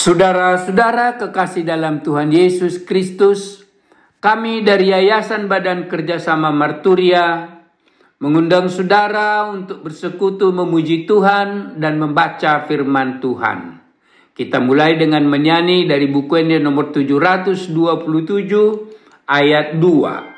Saudara-saudara kekasih dalam Tuhan Yesus Kristus, kami dari Yayasan Badan Kerjasama Marturia mengundang saudara untuk bersekutu memuji Tuhan dan membaca firman Tuhan. Kita mulai dengan menyanyi dari buku ini nomor 727 ayat 2.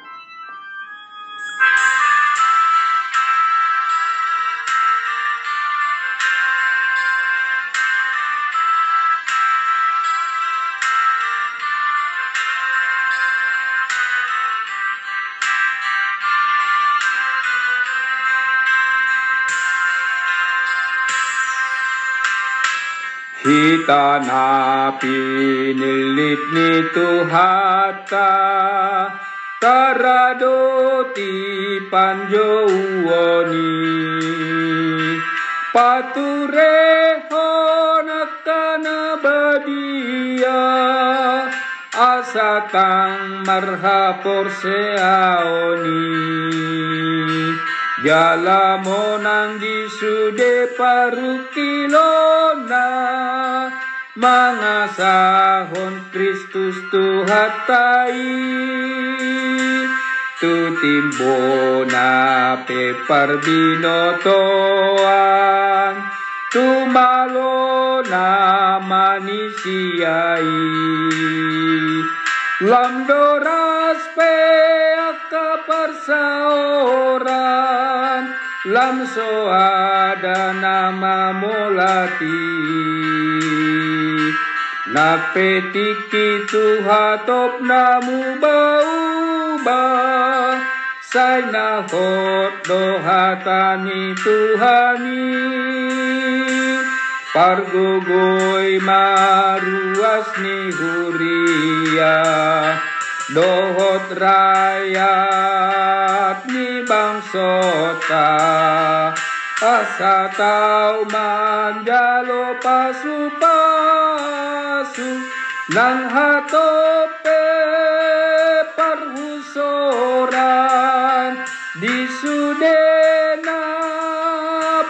Hita napi nilit ni Tuhata Karadoti panjauani Pature honakana badia Asatang marhapor seaoni Monang di sude parukilona Mangasahon Kristus Tuhatai Tu timbona pe parbinotoan Tu malona manisiai Lamdoras pe persaoran lamso ada nama molati. Napetiki tuhatop namu bau ba sai na hot dohatani tuhani. Pargogoi maruas ni huria dohot rakyat ni bangsota asa tau manjalo pasu pasu nang hatope parhusoran. Di sudena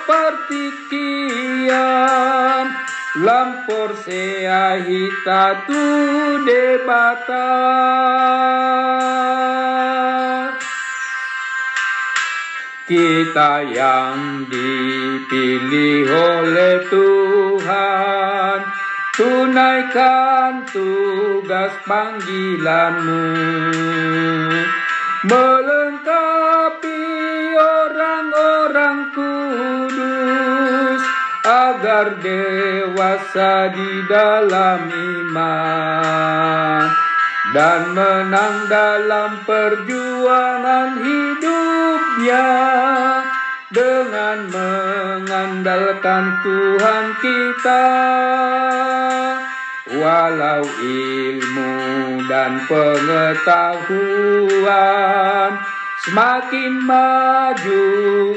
partikian lampor sea hita tu debata kita yang dipilih oleh Tuhan tunaikan tugas panggilanmu. Melengkapi orang-orang kudus agar dewasa di dalam iman dan menang dalam perjuangan hidupnya dengan mengandalkan Tuhan kita. Walau ilmu dan pengetahuan semakin maju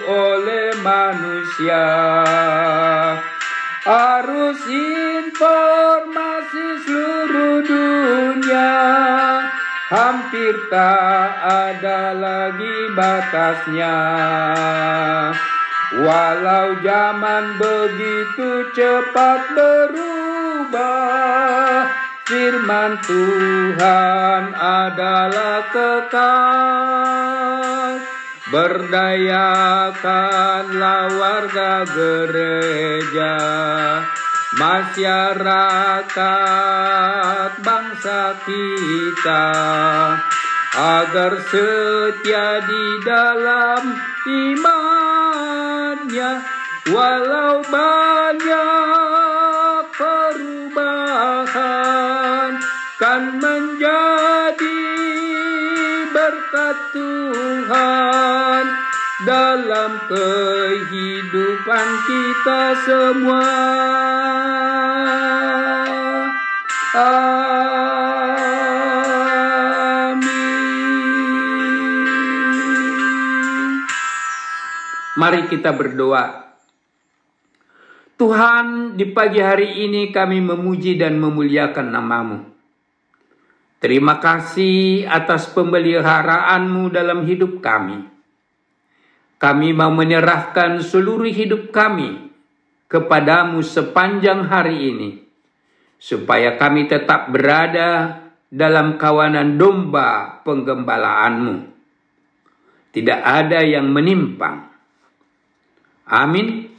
oleh manusia arus informasi hampir tak ada lagi batasnya. Walau zaman begitu cepat berubah firman Tuhan adalah kekal. Berdayakanlah warga gereja masyarakat bangsa kita agar setia di dalam imannya. Walau banyak perubahan kan menjadi berkat Tuhan dalam kehidupan kita semua. Amin. Mari kita berdoa. Tuhan, di pagi hari ini kami memuji dan memuliakan namamu. Terima kasih atas pemeliharaanmu dalam hidup kami. Kami mau menyerahkan seluruh hidup kami kepadamu sepanjang hari ini. supaya kami tetap berada dalam kawanan domba penggembalaanmu. Tidak ada yang menimpang. Amin.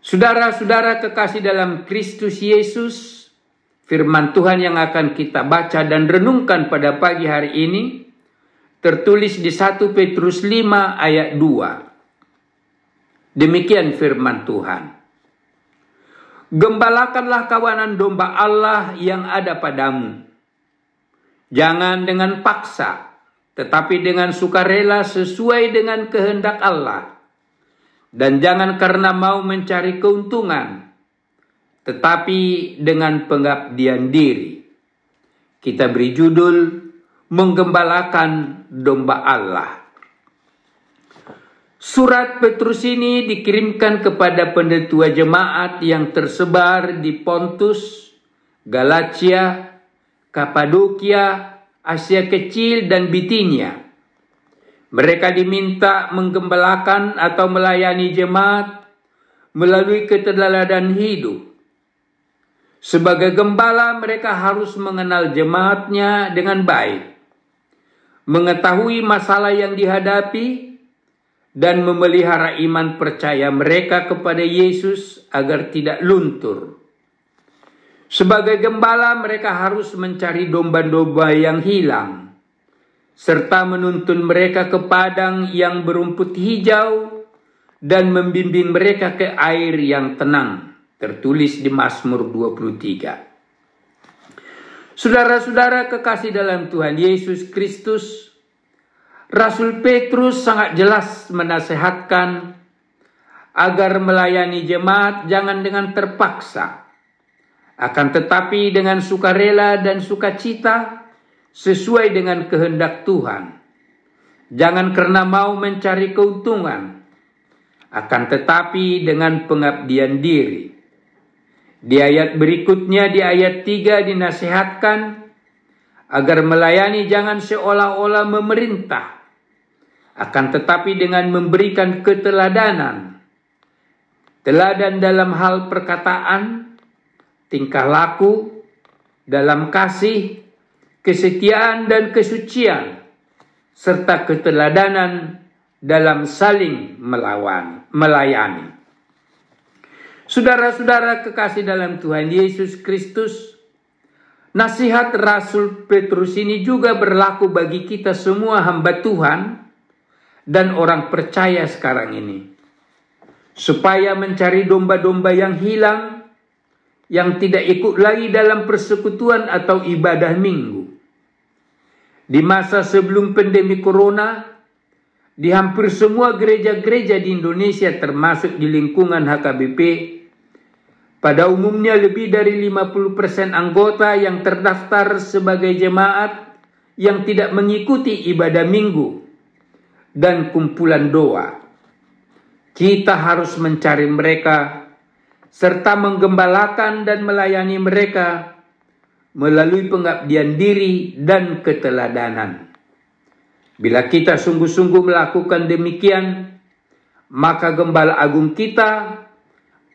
Saudara-saudara kekasih dalam Kristus Yesus, firman Tuhan yang akan kita baca dan renungkan pada pagi hari ini tertulis di 1 Petrus 5 ayat 2. Demikian firman Tuhan. Gembalakanlah kawanan domba Allah yang ada padamu. Jangan dengan paksa, tetapi dengan sukarela sesuai dengan kehendak Allah dan jangan karena mau mencari keuntungan, tetapi dengan pengabdian diri. Kita beri judul Menggembalakan Domba Allah. Surat Petrus ini dikirimkan kepada pendetua jemaat yang tersebar di Pontus, Galatia, Kapadokia, Asia Kecil, dan Bitinia mereka diminta menggembalakan atau melayani jemaat melalui keteladanan hidup. Sebagai gembala mereka harus mengenal jemaatnya dengan baik, mengetahui masalah yang dihadapi, dan memelihara iman percaya mereka kepada Yesus agar tidak luntur. Sebagai gembala mereka harus mencari domba-domba yang hilang serta menuntun mereka ke padang yang berumput hijau dan membimbing mereka ke air yang tenang. Tertulis di Mazmur 23. Saudara-saudara kekasih dalam Tuhan Yesus Kristus, Rasul Petrus sangat jelas menasehatkan agar melayani jemaat jangan dengan terpaksa, akan tetapi dengan sukarela dan sukacita, sesuai dengan kehendak Tuhan. Jangan karena mau mencari keuntungan, akan tetapi dengan pengabdian diri. Di ayat berikutnya di ayat 3 dinasihatkan agar melayani jangan seolah-olah memerintah, akan tetapi dengan memberikan keteladanan. Teladan dalam hal perkataan, tingkah laku, dalam kasih, kesetiaan dan kesucian, serta keteladanan dalam saling melawan, melayani. Saudara-saudara kekasih dalam Tuhan Yesus Kristus, nasihat Rasul Petrus ini juga berlaku bagi kita semua hamba Tuhan dan orang percaya sekarang ini. Supaya mencari domba-domba yang hilang, yang tidak ikut lagi dalam persekutuan atau ibadah minggu di masa sebelum pandemi corona, di hampir semua gereja-gereja di Indonesia termasuk di lingkungan HKBP, pada umumnya lebih dari 50% anggota yang terdaftar sebagai jemaat yang tidak mengikuti ibadah minggu dan kumpulan doa. Kita harus mencari mereka serta menggembalakan dan melayani mereka melalui pengabdian diri dan keteladanan. Bila kita sungguh-sungguh melakukan demikian, maka gembala agung kita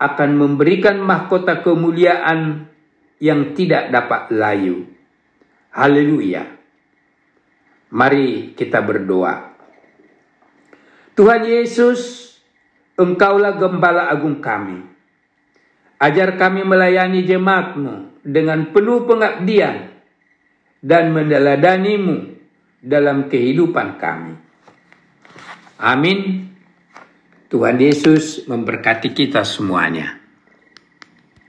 akan memberikan mahkota kemuliaan yang tidak dapat layu. Haleluya. Mari kita berdoa. Tuhan Yesus, Engkaulah gembala agung kami. Ajar kami melayani jemaatmu dengan penuh pengabdian dan mendeladanimu dalam kehidupan kami. Amin. Tuhan Yesus memberkati kita semuanya.